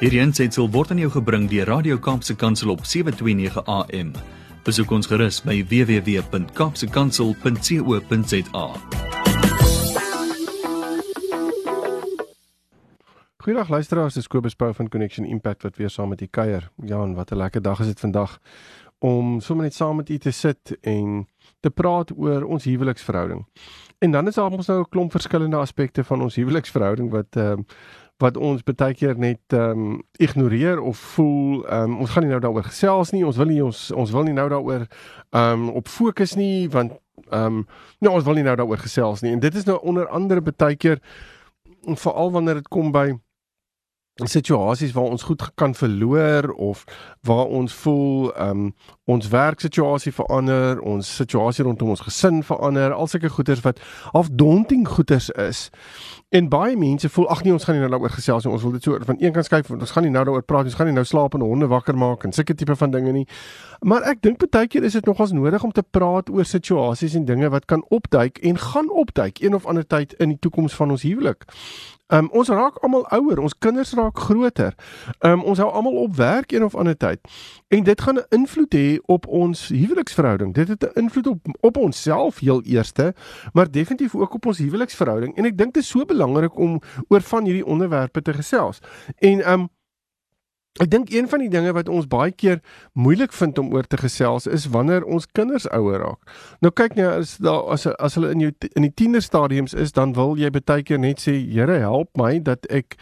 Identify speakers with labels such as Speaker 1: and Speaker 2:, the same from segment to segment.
Speaker 1: Hierdie aanseit word aan jou gebring deur Radio Kaapse Kansel op 7:29 AM. Besoek ons gerus by www.kapsekansel.co.za.
Speaker 2: Goeiedag luisteraars, dis Kobus Pau van Connection Impact wat weer saam met u kuier. Ja, en wat 'n lekker dag is dit vandag om sommer net saam met u te sit en te praat oor ons huweliksverhouding. En dan is daar mos nou 'n klomp verskillende aspekte van ons huweliksverhouding wat ehm um, wat ons baie keer net ehm um, ignoreer of voel ehm um, ons gaan nie nou daaroor gesels nie. Ons wil nie ons ons wil nie nou daaroor ehm um, op fokus nie want ehm um, nou ons wil nie nou daaroor gesels nie. En dit is nou onder andere baie keer veral wanneer dit kom by situasies waar ons goed kan verloor of waar ons voel ehm um, ons werksituasie verander, ons situasie rondom ons gesin verander, al sulke goeters wat half daunting goeters is. En baie mense voel ag nee, ons gaan nie nou daaroor gesels nie. Ons wil dit so van een kant kyk, ons gaan nie nou daaroor praat nie. Ons gaan nie nou slaap en honde wakker maak en sulke tipe van dinge nie. Maar ek dink baie keer is dit nogals nodig om te praat oor situasies en dinge wat kan opduik en gaan opduik een of ander tyd in die toekoms van ons huwelik. Um, ons raak almal ouer, ons kinders raak groter. Um, ons hou almal op werk een of ander tyd. En dit gaan 'n invloed hê op ons huweliksverhouding. Dit het 'n invloed op op onsself heel eerste, maar definitief ook op ons huweliksverhouding. En ek dink dit is so belangrik om oor van hierdie onderwerpe te gesels. En um Ek dink een van die dinge wat ons baie keer moeilik vind om oor te gesels is wanneer ons kinders ouer raak. Nou kyk net as daar as as hulle in jou in die tienerstadiums is, dan wil jy baie keer net sê, Here, help my dat ek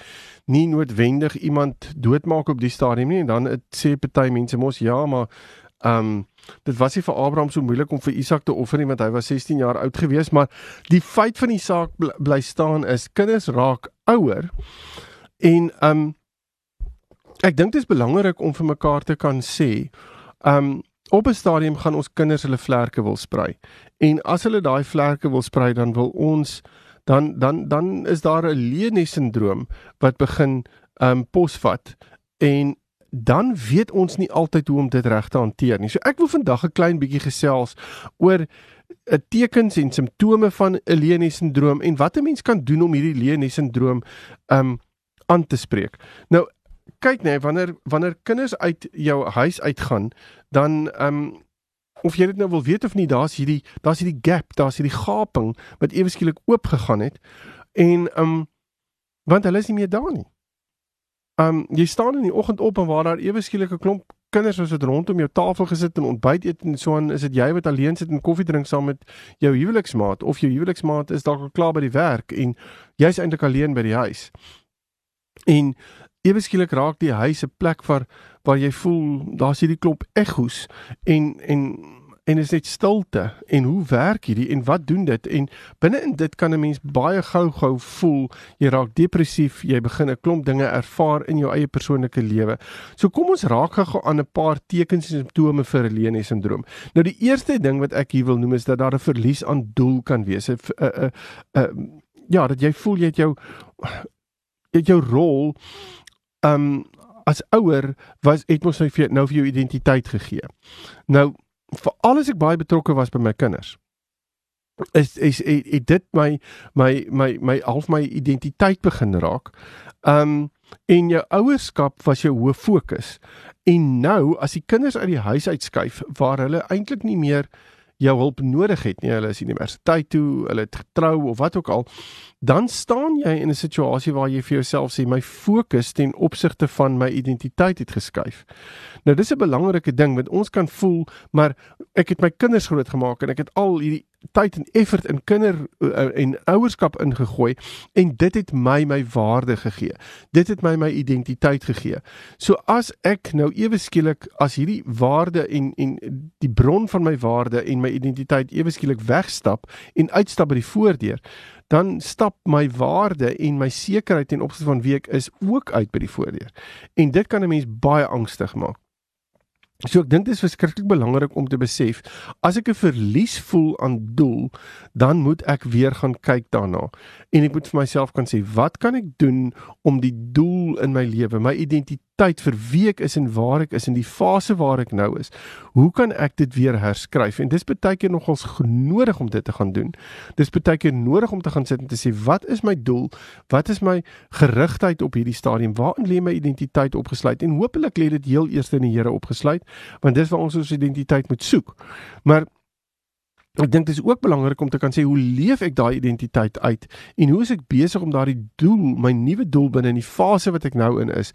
Speaker 2: nie noodwendig iemand doodmaak op die stadium nie en dan het, sê party mense mos ja, maar ehm um, dit was nie vir Abraham so moeilik om vir Isak te offer nie want hy was 16 jaar oud gewees, maar die feit van die saak bly, bly staan is kinders raak ouer en ehm um, ek dink dit is belangrik om vir mekaar te kan sê, um op 'n stadium gaan ons kinders hulle vlerke wil sprei. En as hulle daai vlerke wil sprei, dan wil ons dan dan dan is daar 'n leenie sindroom wat begin um posvat en dan weet ons nie altyd hoe om dit reg te hanteer nie. So ek wil vandag 'n klein bietjie gesels oor eh, tekens en simptome van 'n leenie sindroom en wat 'n mens kan doen om hierdie leenie sindroom um aan te spreek. Nou kyk net wanneer wanneer kinders uit jou huis uitgaan, dan ehm um, of jy dit nou wil weet of nie, daar's hierdie daar's hierdie gap, daar's hierdie gaping wat ewe skielik oop gegaan het en ehm um, want hulle is nie meer daar nie. Ehm um, jy staan in die oggend op en waar daar ewe skielik 'n klomp kinders was wat rondom jou tafel gesit en ontbyt eet en so aan is dit jy wat alleen sit en koffie drink saam met jou huweliksmaat of jou huweliksmaat is dalk al klaar by die werk en jy's eintlik alleen by die huis. En ewe skielik raak die huis 'n plek waar waar jy voel daar's hierdie klomp egos en en en is net stilte. En hoe werk hierdie en wat doen dit? En binne in dit kan 'n mens baie gou-gou voel jy raak depressief jy begin 'n klomp dinge ervaar in jou eie persoonlike lewe. So kom ons raak gou aan 'n paar tekens en simptome vir Helene sindroom nou die eerste ding wat ek hier wil noem is dat daar 'n verlies aan doel kan wees. 'n ja dat jy voel jy het jou jy het jou rol um as ouer was het mos vir nou vir jou identiteit gegee. Nou vir alles ek baie betrokke was by my kinders. Is is het, het dit my my my my half my identiteit begin raak. Um en jou ouerskap was jou hoof fokus. En nou as die kinders uit die huis uitskuif waar hulle eintlik nie meer jou hulp nodig het nie, hulle is universiteit toe, hulle het getrou of wat ook al, dan staan jy in 'n situasie waar jy vir jouself sê my fokus ten opsigte van my identiteit het geskuif. Nou dis 'n belangrike ding want ons kan voel maar ek het my kinders grootgemaak en ek het al hierdie tyd en effort in kinder uh, en ouerskap ingegooi en dit het my my waarde gegee. Dit het my my identiteit gegee. So as ek nou ewe skielik as hierdie waarde en en die bron van my waarde en my identiteit ewe skielik wegstap en uitstap by die voordeur, dan stap my waarde en my sekerheid ten opsigte van wie ek is ook uit by die voordeur. En dit kan 'n mens baie angstig maak. So ek dink dit is verskriklik belangrik om te besef as ek 'n verlies voel aan doel, dan moet ek weer gaan kyk daarna. En ek moet vir myself kan sê, wat kan ek doen om die doel in my lewe, my identiteit identiteit vir wie ek is en waar ek is in die fase waar ek nou is. Hoe kan ek dit weer herskryf? En dis baie keer nogals nodig om dit te gaan doen. Dis baie keer nodig om te gaan sit en te sê wat is my doel? Wat is my gerigtheid op hierdie stadium? Waarin lê my identiteit opgesluit? En hopelik lê dit heel eers in die Here opgesluit, want dis waar ons ons identiteit moet soek. Maar Ek dink dit is ook belangrik om te kan sê hoe leef ek daai identiteit uit en hoe is ek besig om daardie doel, my nuwe doel binne in die fase wat ek nou in is,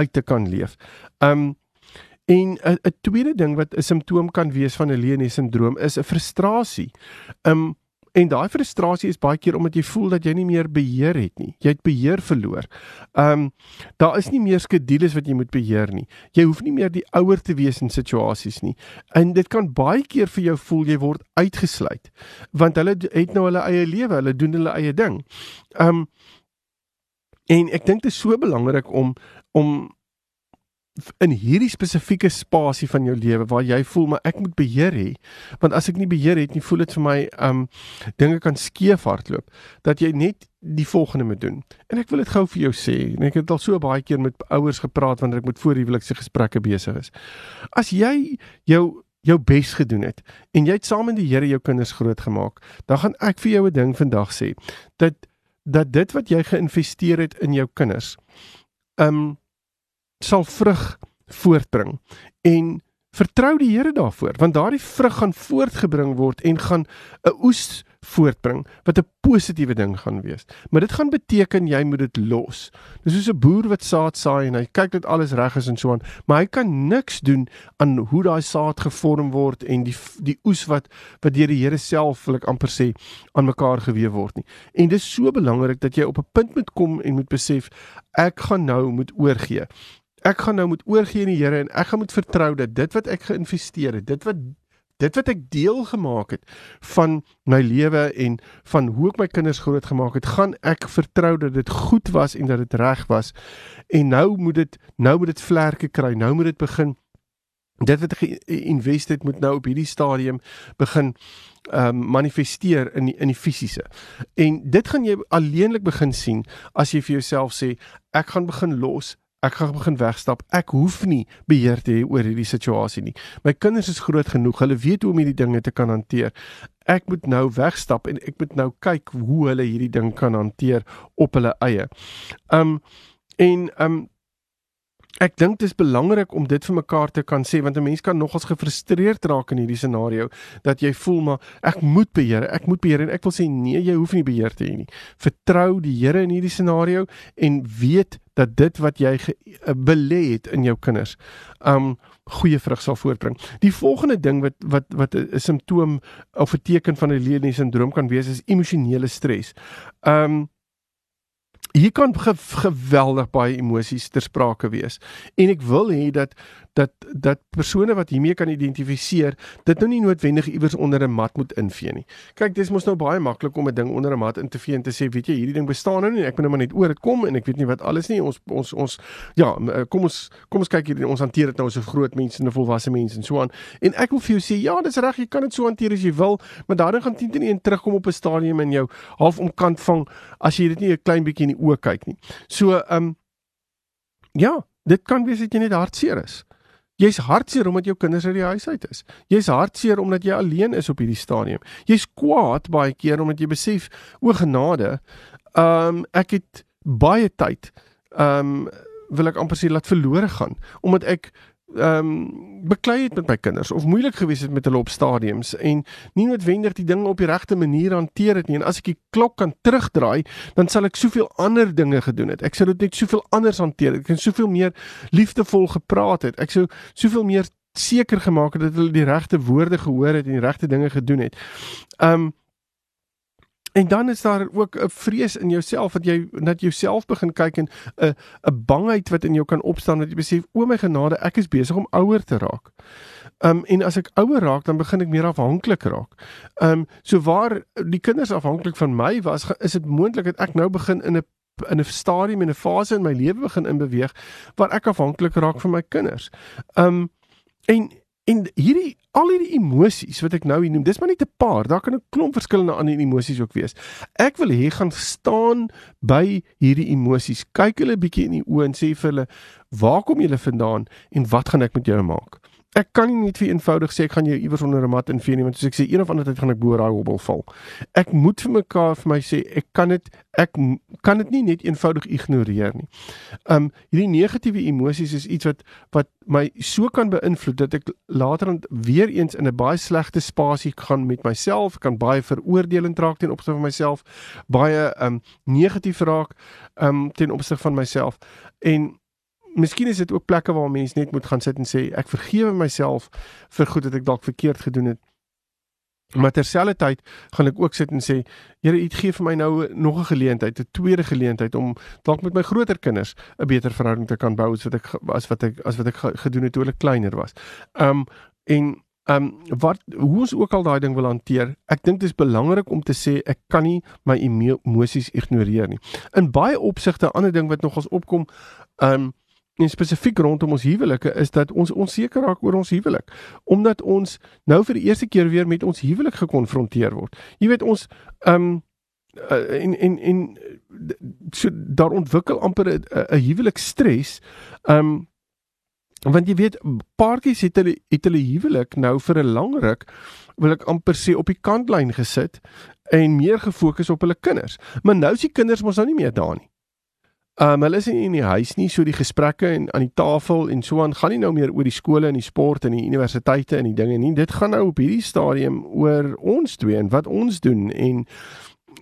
Speaker 2: uit te kan leef. Um en 'n tweede ding wat 'n simptoom kan wees van 'n Leonie sindroom is 'n frustrasie. Um En daai frustrasie is baie keer omdat jy voel dat jy nie meer beheer het nie. Jy het beheer verloor. Ehm um, daar is nie meer skedules wat jy moet beheer nie. Jy hoef nie meer die ouer te wees in situasies nie. En dit kan baie keer vir jou voel jy word uitgesluit want hulle het nou hulle eie lewe, hulle doen hulle eie ding. Ehm um, en ek dink dit is so belangrik om om in hierdie spesifieke spasie van jou lewe waar jy voel maar ek moet beheer hê. Want as ek nie beheer het nie voel dit vir my um dinge kan skeef hardloop dat jy net die volgende moet doen. En ek wil dit gou vir jou sê en ek het al so baie keer met ouers gepraat wanneer ek met voorhuwelikse gesprekke besig is. As jy jou jou bes gedoen het en jy het saam met die Here jou kinders grootgemaak dan gaan ek vir jou 'n ding vandag sê dat dat dit wat jy geïnvesteer het in jou kinders um sal vrug voortbring en vertrou die Here daarvoor want daardie vrug gaan voortgebring word en gaan 'n oes voortbring wat 'n positiewe ding gaan wees. Maar dit gaan beteken jy moet dit los. Dis soos 'n boer wat saad saai en hy kyk dat alles reg is en so aan, maar hy kan niks doen aan hoe daai saad gevorm word en die die oes wat wat deur die Here self wil ek amper sê aan mekaar gewewe word nie. En dis so belangrik dat jy op 'n punt moet kom en moet besef ek gaan nou moet oorgee ek gaan nou moet oorgee aan die Here en ek gaan moet vertrou dat dit wat ek geïnvesteer het, dit wat dit wat ek deel gemaak het van my lewe en van hoe ek my kinders grootgemaak het, gaan ek vertrou dat dit goed was en dat dit reg was. En nou moet dit nou moet dit vlerke kry. Nou moet dit begin dit wat ek geïnvest het moet nou op hierdie stadium begin um, manifesteer in die, in die fisiese. En dit gaan jy alleenlik begin sien as jy vir jouself sê ek gaan begin los ek gaan begin wegstap. Ek hoef nie beheer te hê oor hierdie situasie nie. My kinders is groot genoeg. Hulle weet hoe om hierdie dinge te kan hanteer. Ek moet nou wegstap en ek moet nou kyk hoe hulle hierdie ding kan hanteer op hulle eie. Um en um Ek dink dit is belangrik om dit vir mekaar te kan sê want 'n mens kan nogals gefrustreerd raak in hierdie scenario dat jy voel maar ek moet beheer, ek moet beheer en ek wil sê nee, jy hoef nie beheer te hê nie. Vertrou die Here in hierdie scenario en weet dat dit wat jy eh, belê het in jou kinders, um goeie vrug sal voortbring. Die volgende ding wat wat wat 'n simptoom of 'n teken van 'n Leonie sindroom kan wees is emosionele stres. Um hier kan ge geweldig baie emosies ter sprake wees. En ek wil hê dat dat dat persone wat hiermee kan identifiseer, dit nou nie noodwendig iewers onder 'n mat moet invee nie. Kyk, dis mos nou baie maklik om 'n ding onder 'n mat in te vee en te sê, weet jy, hierdie ding bestaan nou nie. Ek moet nou maar net oor dit kom en ek weet nie wat alles nie. Ons ons ons ja, eh, kom ons kom ons kyk hier ons hanteer dit nou as 'n groot mens en 'n volwasse mens en so aan. En ek wil vir jou sê, ja, dis reg, jy kan dit so hanteer as jy wil, maar daarin gaan teen teen terugkom op 'n stadium in jou half omkant vang as jy dit nie 'n klein bietjie in die oë kyk nie. So, ehm um, ja, dit kan wees dat jy net hartseer is. Jy's hartseer omdat jou kinders uit die huis uit is. Jy's hartseer omdat jy alleen is op hierdie stadium. Jy's kwaad baie keer omdat jy besef o genade, ehm um, ek het baie tyd ehm um, wil ek amper sê laat verlore gaan omdat ek ehm um, beklei het met my kinders of moeilik gewees het met hulle op stadiums en nie noodwendig die dinge op die regte manier hanteer het nie. En as ek die klok kan terugdraai dan sal ek soveel ander dinge gedoen het. Ek sou dit net soveel anders hanteer ek het soveel meer liefdevol gepraat het. Ek sou soveel meer seker gemaak het dat hulle die regte woorde gehoor het en die regte dinge gedoen het. Ehm um, En dan is daar ook 'n vrees in jouself dat jy dat jouself begin kyk en 'n 'n bangheid wat in jou kan opstaan dat jy besef o my genade ek is besig om ouer te raak. Um en as ek ouer raak dan begin ek meer afhanklik raak. Um so waar die kinders afhanklik van my was is dit moontlik dat ek nou begin in 'n in 'n stadium en 'n fase in my lewe begin inbeweeg waar ek afhanklik raak van my kinders. Um en En hierdie al hierdie emosies wat ek nou hier noem, dis maar net 'n paar. Daar kan 'n klomp verskillende ander emosies ook wees. Ek wil hê gaan staan by hierdie emosies. Kyk hulle bietjie in die oë en sê vir hulle, "Waar kom julle vandaan en wat gaan ek met julle maak?" Ek kan nie net vir eenvoudig sê ek gaan jou iewers onder 'n mat invee nie want soos ek sê een of ander tyd gaan ek bo daai hobbel val. Ek moet vir mekaar vir my sê ek kan dit ek kan dit nie net eenvoudig ignoreer nie. Um hierdie negatiewe emosies is iets wat wat my so kan beïnvloed dat ek later weer eens in 'n baie slegte spasie gaan met myself, kan baie veroordelend raak ten opsigte van myself, baie um negatief raak um ten opsigte van myself en miskien is dit ook plekke waar mense net moet gaan sit en sê ek vergewe myself vir goed wat ek dalk verkeerd gedoen het. Maar terselfdertyd gaan ek ook sit en sê, Here, U gee vir my nou nog 'n geleentheid, 'n tweede geleentheid om dalk met my groter kinders 'n beter verhouding te kan bou as wat ek as wat ek as wat ek gedoen het toe hulle kleiner was. Um en um wat hoe ons ook al daai ding wil hanteer, ek dink dit is belangrik om te sê ek kan nie my emosies ignoreer nie. In baie opsigte 'n ander ding wat nogals opkom, um en spesifiek rondom ons huwelike is dat ons onseker raak oor ons huwelik omdat ons nou vir die eerste keer weer met ons huwelik gekonfronteer word. Jy weet ons ehm um, en en en so daar ontwikkel amper 'n huwelik stres. Ehm um, want jy weet paartjies het hulle het hulle huwelik nou vir 'n lang ruk wil ek amper sê op die kantlyn gesit en meer gefokus op hulle kinders. Maar nou is die kinders mos nou nie meer daar nie. Um hulle is nie in die huis nie, so die gesprekke en aan die tafel en so aan gaan nie nou meer oor die skole en die sport en die universiteite en die dinge nie. Dit gaan nou op hierdie stadium oor ons twee en wat ons doen en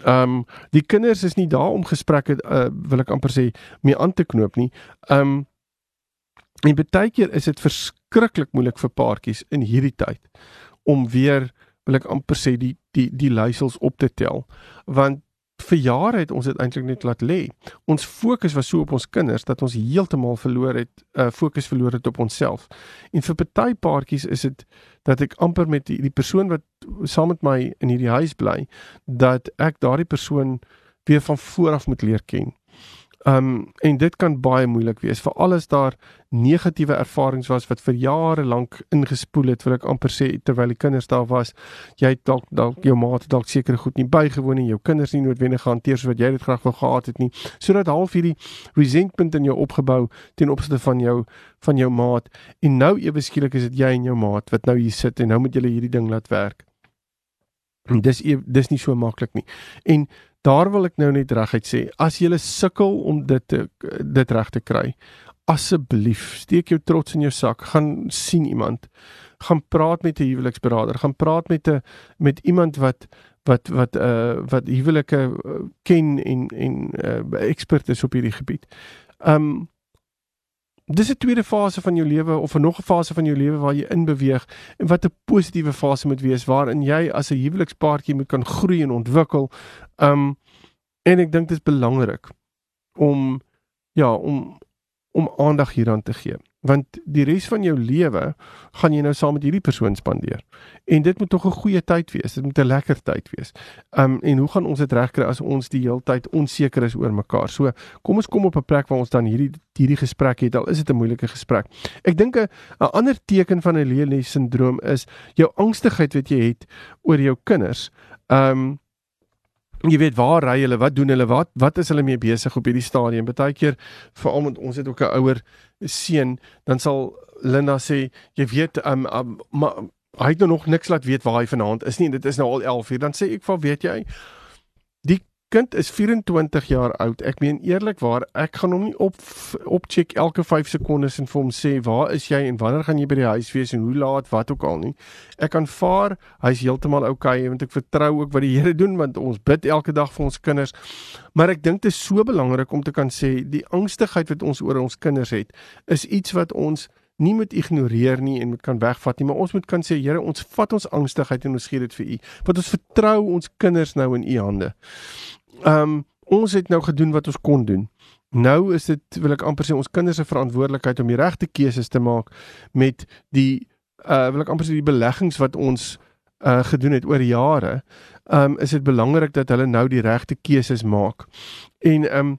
Speaker 2: um die kinders is nie daar om gesprekke uh, wil ek amper sê mee aan te knoop nie. Um en baie keer is dit verskriklik moeilik vir paartjies in hierdie tyd om weer wil ek amper sê die die die leiersels op te tel want vir jare het ons dit eintlik net laat lê. Ons fokus was so op ons kinders dat ons heeltemal verloor het, uh fokus verloor het op onsself. En vir party paartjies is dit dat ek amper met die, die persoon wat saam met my in hierdie huis bly, dat ek daardie persoon weer van voor af moet leer ken. Um en dit kan baie moeilik wees veral as daar negatiewe ervarings was wat vir jare lank ingespoel het, wil ek amper sê terwyl die kinders daar was. Jy het dalk dalk jou maat dalk seker goed nie bygewoon en jou kinders nie noodwendig gehanteer soos wat jy dit graag wou gehad het nie. Sodat half hierdie resentment in jou opgebou ten opsigte van jou van jou maat en nou ewe skielik is dit jy en jou maat wat nou hier sit en nou moet julle hierdie ding laat werk. En dis dis nie so maklik nie. En daar wil ek nou net reguit sê, as jy sukkel om dit te, dit reg te kry, asseblief steek jou trots in jou sak, gaan sien iemand, gaan praat met 'n huweliksberader, gaan praat met 'n met iemand wat wat wat uh wat huwelike uh, ken en en uh, ekspert is op hierdie gebied. Um dis 'n tweede fase van jou lewe of 'n nog 'n fase van jou lewe waar jy in beweeg en wat 'n positiewe fase moet wees waarin jy as 'n huwelikspaartjie moet kan groei en ontwikkel. Um en ek dink dit is belangrik om ja, om om aandag hieraan te gee want die res van jou lewe gaan jy nou saam met hierdie persoon spandeer. En dit moet tog 'n goeie tyd wees. Dit moet 'n lekker tyd wees. Um en hoe gaan ons dit regkry as ons die hele tyd onseker is oor mekaar? So, kom ons kom op 'n plek waar ons dan hierdie hierdie gesprek het. Al is dit 'n moeilike gesprek. Ek dink 'n ander teken van 'n Leely sindroom is jou angstigheid wat jy het oor jou kinders. Um jy weet waar ry hulle, wat doen hulle, wat wat is hulle mee besig op hierdie stadium? Partykeer veral met ons het ook 'n ouer seun, dan sal Linda sê, jy weet, um, um maar hy het nou nog niks laat weet waar hy vanaand is nie. Dit is nou al 11 uur. Dan sê ek, "Val, weet jy, kind is 24 jaar oud. Ek meen eerlikwaar, ek gaan hom nie op op check elke 5 sekondes en vir hom sê waar is jy en wanneer gaan jy by die huis wees en hoe laat wat ook al nie. Ek aanvaar hy's heeltemal oukei want ek vertrou ook wat die Here doen want ons bid elke dag vir ons kinders. Maar ek dink dit is so belangrik om te kan sê die angstigheid wat ons oor ons kinders het is iets wat ons nie moet ignoreer nie en moet kan wegvat nie, maar ons moet kan sê Here, ons vat ons angstigheid en ons gee dit vir U. Want ons vertrou ons kinders nou in U hande. Ehm um, ons het nou gedoen wat ons kon doen. Nou is dit wil ek amper sê ons kinders se verantwoordelikheid om die regte keuses te maak met die uh wil ek amper sê die beleggings wat ons uh gedoen het oor jare. Ehm um, is dit belangrik dat hulle nou die regte keuses maak. En ehm um,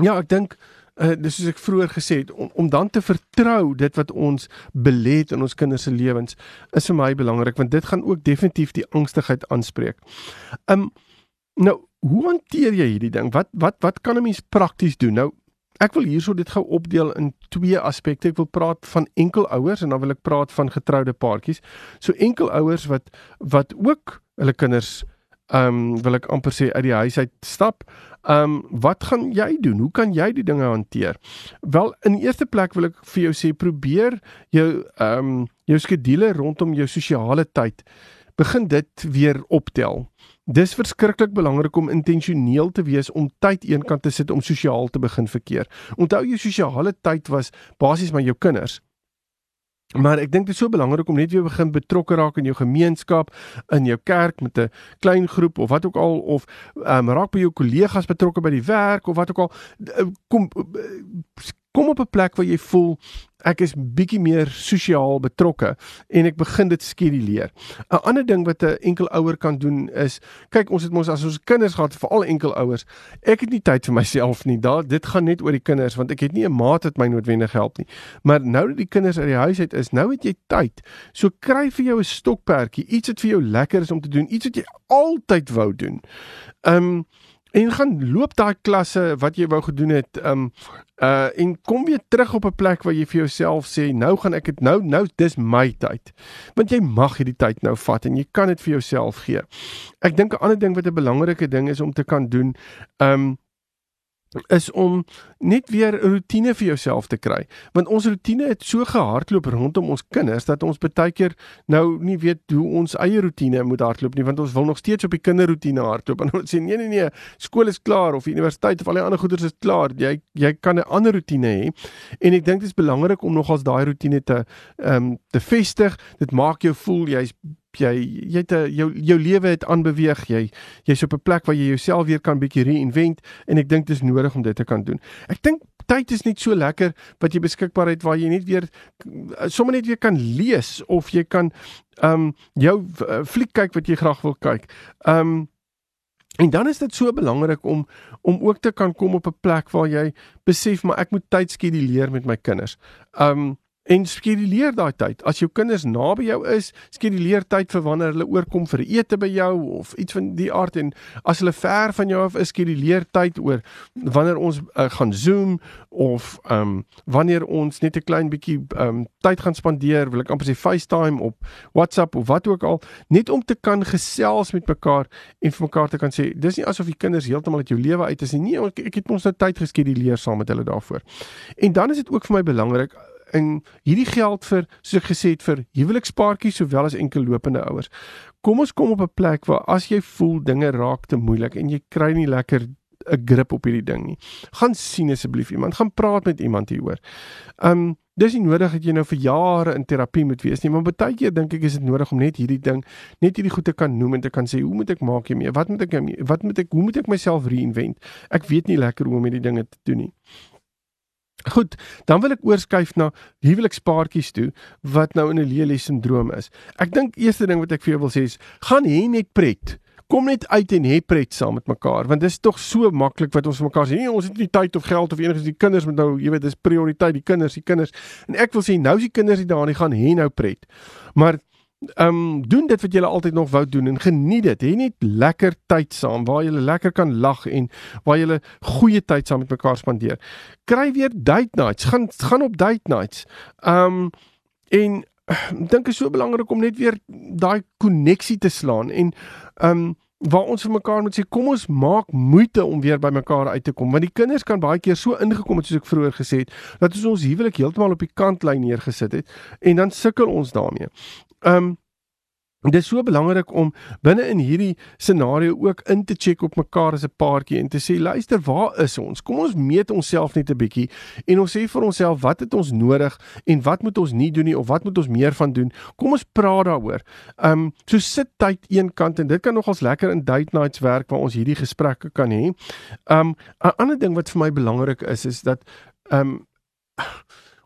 Speaker 2: ja, ek dink uh, dis soos ek vroeër gesê het om, om dan te vertrou dit wat ons belê in ons kinders se lewens is vir my belangrik want dit gaan ook definitief die angstigheid aanspreek. Um nou, hoe hanteer jy hierdie ding? Wat wat wat kan 'n mens prakties doen? Nou Ek wil hierso dit gou opdeel in twee aspekte. Ek wil praat van enkelouers en dan wil ek praat van getroude paartjies. So enkelouers wat wat ook hulle kinders ehm um, wil ek amper sê uit die huis uit stap. Ehm um, wat gaan jy doen? Hoe kan jy die dinge hanteer? Wel, in eerste plek wil ek vir jou sê probeer jou ehm um, jou skedule rondom jou sosiale tyd begin dit weer optel. Dis verskriklik belangrik om intentioneel te wees om tyd eenkant te sit om sosiaal te begin verkeer. Onthou jou sosiale tyd was basies maar jou kinders. Maar ek dink dit is so belangrik om net weer begin betrokke raak in jou gemeenskap, in jou kerk met 'n klein groep of wat ook al of ehm um, raak by jou kollegas betrokke by die werk of wat ook al. Kom kom op 'n plek waar jy voel ek is bietjie meer sosiaal betrokke en ek begin dit skeduleer. 'n Ander ding wat 'n enkel ouer kan doen is kyk ons het mos as ons kinders gehad vir al enkel ouers. Ek het nie tyd vir myself nie. Daar dit gaan net oor die kinders want ek het nie 'n maat wat my noodwendig help nie. Maar nou dat die kinders uit die huis uit is, nou het jy tyd. So kry vir jou 'n stokperdjie, iets wat vir jou lekker is om te doen, iets wat jy altyd wou doen. Um en gaan loop daai klasse wat jy wou gedoen het um uh en kom weer terug op 'n plek waar jy vir jouself sê nou gaan ek dit nou nou dis my tyd. Want jy mag hierdie tyd nou vat en jy kan dit vir jouself gee. Ek dink 'n ander ding wat 'n belangrike ding is om te kan doen um is om net weer 'n rotine vir jouself te kry. Want ons rotine het so gehardloop rondom ons kinders dat ons baie keer nou nie weet hoe ons eie rotine moet hardloop nie, want ons wil nog steeds op die kinderrotine hardloop en ons sê nee nee nee, skool is klaar of universiteit of al die ander goeders is klaar. Jy jy kan 'n ander rotine hê. En ek dink dit is belangrik om nogals daai rotine te ehm um, te vestig. Dit maak jou voel jy's jy jy het 'n jou jou lewe het aanbeweeg jy jy's op 'n plek waar jy jouself weer kan bietjie reinvent en ek dink dit is nodig om dit te kan doen. Ek dink tyd is net so lekker wat jy beskikbaar het waar jy net weer sommer net weer kan lees of jy kan ehm um, jou uh, fliek kyk wat jy graag wil kyk. Ehm um, en dan is dit so belangrik om om ook te kan kom op 'n plek waar jy besef maar ek moet tyd skeduleer met my kinders. Um, En skeduleer daai tyd. As jou kinders naby jou is, skeduleer tyd vir wanneer hulle oorkom vir ete by jou of iets van die aard en as hulle ver van jou af is, skeduleer tyd oor wanneer ons uh, gaan Zoom of ehm um, wanneer ons net 'n klein bietjie ehm um, tyd gaan spandeer, wil ek amper sê FaceTime op WhatsApp of wat ook al, net om te kan gesels met mekaar en vir mekaar te kan sê, dis nie asof die kinders heeltemal uit jou lewe uit is nie. Nee, ek, ek het ons nou tyd geskeduleer saam met hulle daarvoor. En dan is dit ook vir my belangrik en hierdie geld vir soos ek gesê het vir huwelikspaartjies sowel as enkel lopende ouers. Kom ons kom op 'n plek waar as jy voel dinge raak te moeilik en jy kry nie lekker 'n grip op hierdie ding nie. Gaan sien asseblief iemand, gaan praat met iemand hieroor. Um dis nie nodig dat jy nou vir jare in terapie moet wees nie, maar baie keer dink ek is dit nodig om net hierdie ding, net hierdie goed te kan noem en te kan sê, hoe moet ek maak hiermee? Wat moet ek wat moet ek hoe moet ek myself reinvent? Ek weet nie lekker hoe om hierdie dinge te doen nie. Goed, dan wil ek oorskuif na huwelikspaartjies toe wat nou in 'n Lely sindroom is. Ek dink eerste ding wat ek vir jou wil sê is, gaan hê net pret. Kom net uit en hê pret saam met mekaar want dit is tog so maklik wat ons mekaar sê. Nee, ons het nie tyd of geld of enigiets. Die kinders moet nou, jy weet, dis prioriteit, die kinders, die kinders. En ek wil sê nou is die kinders nie daar nie, gaan hê nou pret. Maar Ehm um, doen dit wat jy altyd nog wou doen en geniet dit. Hê net lekker tyd saam waar jy lekker kan lag en waar jy goeie tyd saam met mekaar spandeer. Kry weer date nights. Gaan gaan op date nights. Ehm um, en dink is so belangrik om net weer daai koneksie te slaan en ehm um, waar ons vir mekaar moet sê kom ons maak moeite om weer by mekaar uit te kom want die kinders kan baie keer so ingekom het soos ek vroeër gesê het dat ons ons huwelik heeltemal op die kantlyn neergesit het en dan sukkel ons daarmee. Ehm um, dit is so belangrik om binne in hierdie scenario ook in te check op mekaar as 'n paartjie en te sê luister, waar is ons? Kom ons meet onsself net 'n bietjie en ons sê vir onsself wat het ons nodig en wat moet ons nie doen nie of wat moet ons meer van doen? Kom ons praat daaroor. Ehm um, so sit tyd een kant en dit kan nogals lekker in date nights werk waar ons hierdie gesprekke kan hê. Ehm um, 'n ander ding wat vir my belangrik is is dat ehm um,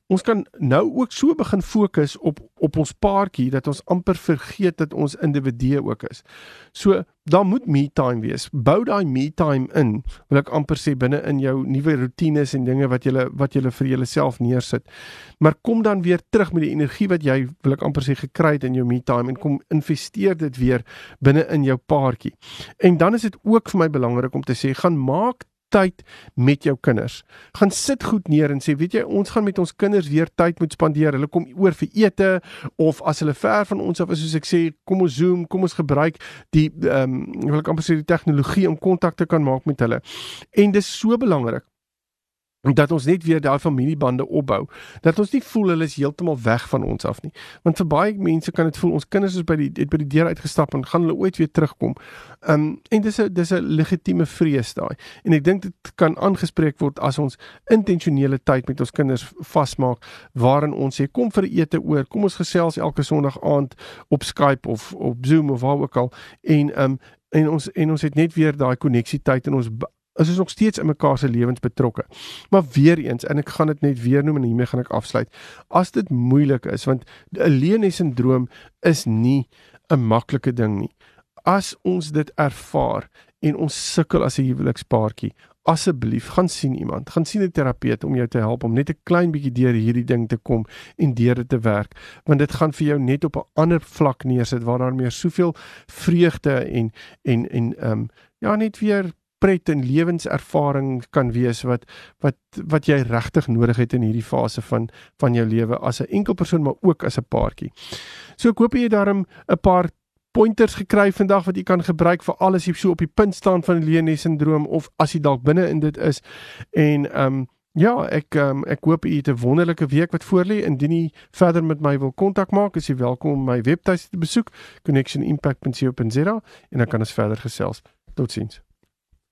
Speaker 2: ons kan nou ook so begin fokus op op ons paartjie dat ons amper vergeet dat ons individue ook is. So daar moet me time wees. Bou daai me time in, wil ek amper sê binne in jou nuwe rotines en dinge wat jy wat jy vir jouself neersit. Maar kom dan weer terug met die energie wat jy wil ek amper sê gekry het in jou me time en kom investeer dit weer binne in jou paartjie. En dan is dit ook vir my belangrik om te sê gaan maak tyd met jou kinders. Gaan sit goed neer en sê, weet jy, ons gaan met ons kinders weer tyd moet spandeer. Hulle kom oor vir ete of as hulle ver van ons af is, soos ek sê, kom ons Zoom, kom ons gebruik die ehm um, wil ek amper sê die tegnologie om kontak te kan maak met hulle. En dis so belangrik dat ons net weer daai familiebande opbou dat ons nie voel hulle is heeltemal weg van ons af nie. Want vir baie mense kan dit voel ons kinders is by die het by die deur uitgestap en gaan hulle ooit weer terugkom. Um, en dis 'n dis 'n legitieme vrees daai. En ek dink dit kan aangespreek word as ons intentionele tyd met ons kinders vasmaak waarin ons sê kom vir ete oor kom ons gesels elke sonderdag aand op Skype of op Zoom of waar ook al. En um, en ons en ons het net weer daai koneksietyd en ons is ons nog steeds in mekaar se lewens betrokke. Maar weer eens en ek gaan dit net weer noem en hiermee gaan ek afsluit. As dit moeilik is want 'n leeniesindroom is nie 'n maklike ding nie. As ons dit ervaar en ons sukkel as 'n huwelikspaartjie, asseblief gaan sien iemand, gaan sien 'n terapeut om jou te help om net 'n klein bietjie deur hierdie ding te kom en deur dit te werk, want dit gaan vir jou net op 'n ander vlak neersit waar daar meer soveel vreugde en en en ehm um, ja, net weer pret en lewenservaring kan wees wat wat wat jy regtig nodig het in hierdie fase van van jou lewe as 'n enkel persoon maar ook as 'n paartjie. So ek hoop jy het daarom 'n paar pointers gekry vandag wat jy kan gebruik vir alles jy so op die punt staan van Leonie syndroom of as jy dalk binne in dit is en ehm um, Ja, ek um, ek hoop u het 'n wonderlike week wat voorlê. Indien u verder met my wil kontak maak, is u welkom om my webtuiste te besoek, connectionimpact.co.za en dan kan ons verder gesels. Totsiens.